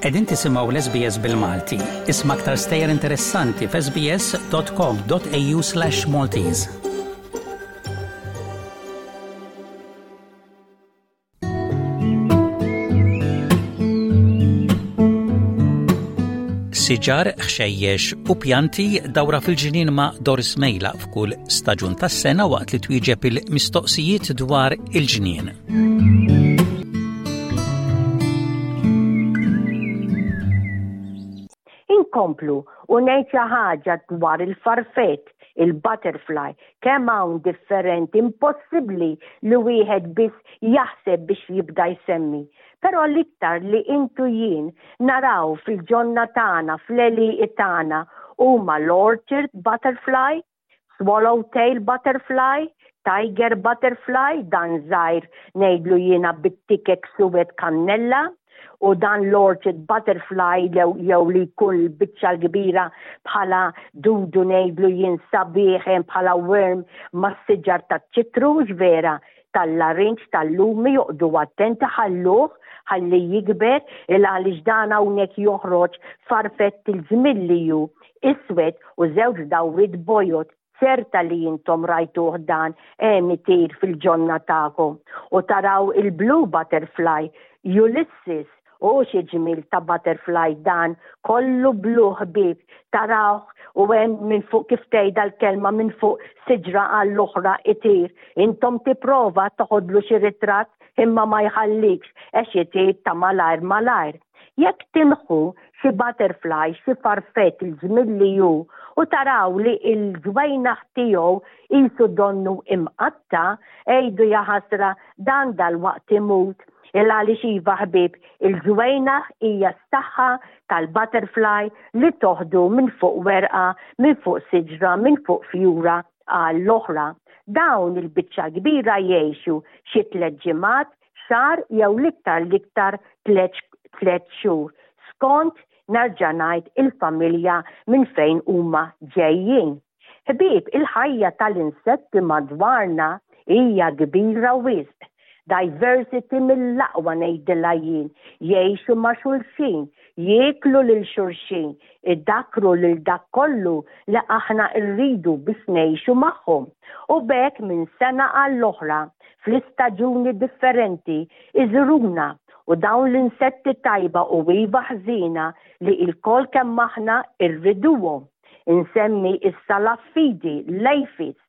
Qegħdin tisimgħu l-SBS bil-Malti. Isma' aktar stejjer interessanti f'sbs.com.au/maltese. siġar, ħxejjex u pjanti dawra fil-ġinin ma' Doris Mejla f'kull staġun tas-sena waqt li twieġeb il-mistoqsijiet dwar il-ġnien. Inkomplu u ngħid xi ħaġa dwar il-farfett, il-butterfly, kemm hawn differenti impossibbli li wieħed biss jaħseb biex jibda jsemmi. Però l-iktar li int u jien naraw fil-ġonna tagħna, fl-għelieqi tagħna, huma l-orchard butterfly, Swallow tail butterfly, tiger butterfly, dan żgħir ngħidlu jiena bit-tikek suwed kannella, u dan l-orchid butterfly jew li jkun l-biċċa l-kbira bħala dudu ngħidlu jien sabiħ bħala worm mas-siġar taċ-ċitrus vera tal-larinġ tal-lumi joqdu attenti ħalluh ħalli jikber il għaliex dan hawnhekk joħroġ farfett il-żmilliju iswed u żewġ dawriet bojod ċerta li intom rajtuh dan hemm itir fil-ġonna tagħkom u taraw il-blue butterfly Ulysses u xi ġmiel ta' butterfly dan kollu blue ħbieb tarawh u hemm minn fuq kif tgħidha l-kelma minn fuq siġra għall-oħra itir intom tipprova toħodlu xi ritratt imma ma jħallikx għax itir ta' malajr malajr. Jekk tilħqu xi butterfly, xi farfett l-żmien li hu u taraw li l-ġwejnaħ tiegħu qisu donnu imqatta', għidu jaħasra dan dalwaqt imut, il-għaliex iva ħbieb il-ġwejnaħ hija s-saħħa tal-butterfly li toħdu minn fuq werqa, minn fuq siġra, minn fuq fjura għall-oħra. Dawn il-biċċa kbira jgħixu xi tliet ġimgħat xar jew l-iktar l-iktar tliet xhur skont narġa' ngħid il-familja minn fejn huma ġejjin. Ħbieb, il-ħajja tal-insetti madwarna hija kbira wisq. Diversity mill-aqwa ngħidilha jien, jgħixu ma' xulxin, jieklu lil xulxin, idakkru lil dak kollu li aħna rridu biss ngħixu magħhom, u b'hekk minn sena għall-oħra, fl-istaġuni differenti, iżuruna u dawn l-insetti tajba u iva ħżiena li ilkoll kemm aħna rriduhom. Insemmi issa l-affidi, l-aphids,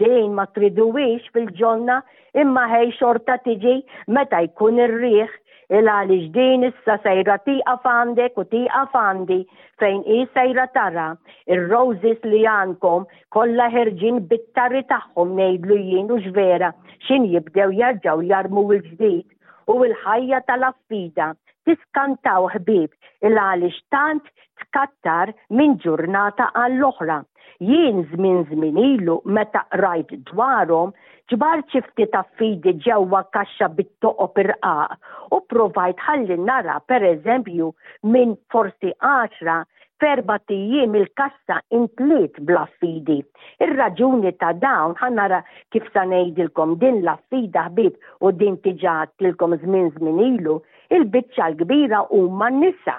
Din ma triduwix fil-ġonna imma ħej xorta tiġi meta jkun ir-riħ il għaliex din issa sejra tieqaf għandek u tieqaf għandi fejn hi sejra tara ir-roses li għandkom kollha ħerġin bit-tarri tagħhom ngħidlu jien hux vera x'in jibdew jerġgħu jarmu mill-ġdid u l-ħajja ta' la sfida tiskantaw ħbieb il għaliex tant tkattar minn ġurnata għall-oħra. Jien żmien żmien ilu meta qrajt dwarhom ġbart xi ftit affidi ġewwa kaxxa bit-toqob irqaq u provajt ħalli nara pereżempju minn forsi għaxra F'erbat ijiem il-kassa intliet bl-affidi. Ir-raġuni ta' dawn ħa nara kif sa ngħidilkom din l-affida ħbieb u din diġa għadtilkom żmien żmien ilu, il-biċċa l-kbira huma n-nisa.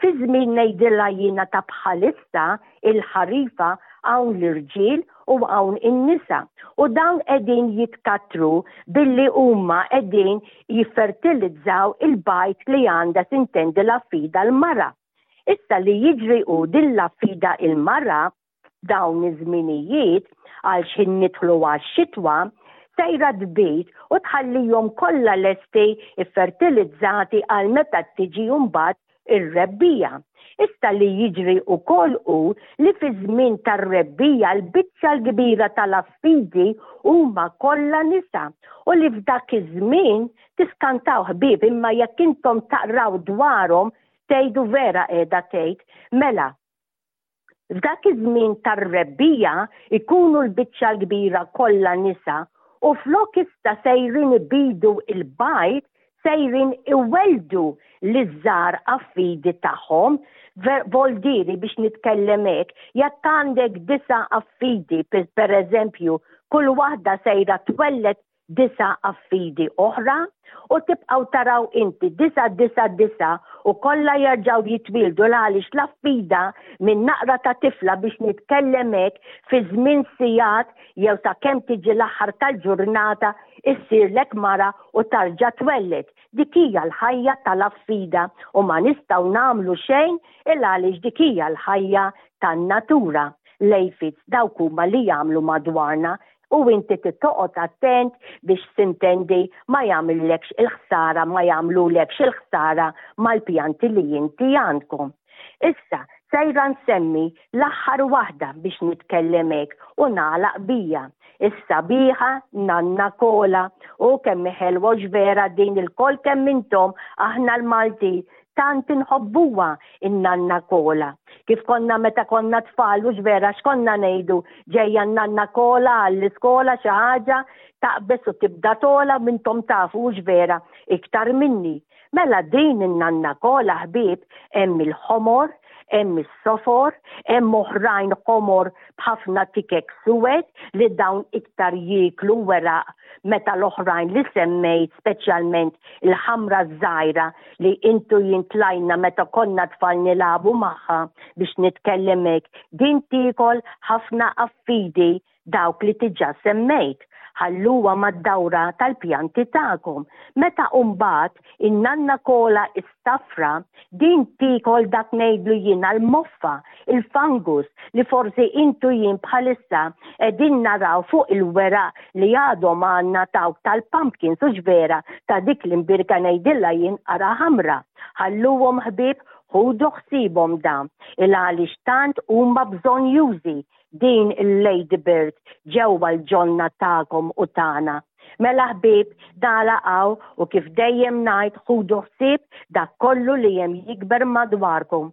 Fi żmien ngħidilha jiena ta' bħalissa il-ħarifa hawn l-irġiel u hawn in-nisa u dawn qegħdin jitkattru billi huma qegħdin jiffertilizzaw il-bajd li għandha tintendi l-affida l-mara. Issa li jiġri u dilla fida il-mara dawn iż-żminijiet għal xħin nidħlu għax-xitwa, sejra tbid u tħallihom kollha lesti ffertilizzati għal meta tiġi mbagħad ir-rebbiegħa. Issa li jiġri wkoll hu li fiż-żmien tar-rebbiegħa l-biċċa l-kbira tal-affidi huma kollha nisa u li f'dak iż-żmien tiskantaw ħbieb imma jekk intom taqraw dwarhom tgħidu vera qiegħda tgħid mela f'dak iż-żmien tar-rebbija ikunu l-biċċa l-kbira kollha nisa u flok issa sejrin ibidu il-bajd sejrin iwelldu liż-żgħar affidi tagħhom voldiri biex nitkellem hekk jekk għandek disa affidi pereżempju kull waħda sejra twelled disa' affidi oħra u tibqgħu taraw inti disa' disa' disa' u kollha jerġgħu jitwieldu l-għaliex l-affida minn naqra ta' tifla biex nitkellem hekk fi żmien sigħat jew sakemm tiġi l-aħħar tal-ġurnata issirlek mara u tarġa' twelled. Dik hija l-ħajja tal-affida u ma nistgħu nagħmlu xejn il għaliex dik hija l-ħajja tan-natura. L-Aphids dawk huma li jagħmlu madwarna U inti tittoqgħod attent biex sintendi ma jagħmillekx il-ħsara ma jagħmlulekx il-ħsara mal-pjanti li inti għandkom. Issa, sejra nsemmi l-aħħar waħda biex nitkellem hekk u nagħlaq bija, is-sabiħa Nanna Kola. U kemm hi ħelwa u x'vera din ilkoll kemm intom aħna l-Maltin tant inħobbuha in-nanna kola. Kif konna meta konna tfal u vera x'konna ngħidu ġejja n-nanna kola għall-iskola xi ħaġa taqbeż u tibda tola mintom tafu hux vera iktar minni. Mela din in-nanna kola ħbieb hemm il-ħomor, hemm is-sofor, hemm oħrajn ħomor b'ħafna tikek suwed li dawn iktar jieklu weraq meta l-oħrajn li semmejt speċjalment il-ħamra żgħira li intu jintlajna meta konna tfal nilagħbu magħha biex nitkellem hekk, din tiekol ħafna affidi dawk li diġà semmejt. Ħalluha mad-dawra tal-pjanti tagħkom. Meta mbagħad in-nanna kola istafra, din tiekol dak ngħidlu jiena l-moffa il-fungus li forsi intu jien bħalissa edin naraw fuq il-wera li għadhom għanna tawk tal-pumpkin sux vera ta' dik l-imbirka nejdilla jien ara ħamra. Ħalluhom ħbib ħudu ħsibhom da il-għali xtant huma bżon jużi din il-lady bird ġewwa l-ġonna ta'kom u tana. Mela ħbib, dala għaw u kif dejjem najt ħudu ħsib dak kollu li jem jikber madwarkom.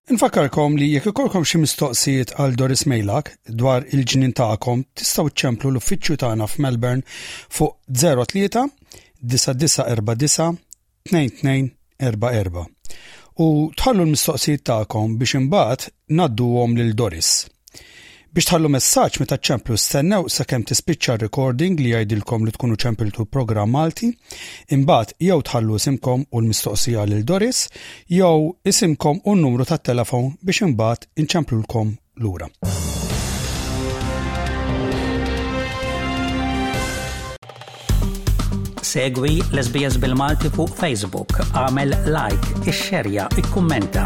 Infakkarkom li jekk ikollkom xi mistoqsijiet għal Doris Meylak dwar il-ġnien tagħkom tistgħu ċċemplu l-uffiċċju tagħna f'Melbourne fuq 03 9949 2244 u tħallu l-mistoqsijiet tagħkom biex imbagħad ngħadduhom lil Doris. Biex tħallu messaġġ meta ċċemplu stennew sakemm tispiċċa r-recording li jgħidilkom li tkunu ċempiltu programm Malti, imbagħad jew tħallu isimkom u l-mistoqsija lil Doris, jew isimkom u n-numru tat-telefon biex imbagħad inċemplulkom lura. Segwi l-SBS bil-Malti fuq Facebook, għamel like, ixxerja, ikkummenta.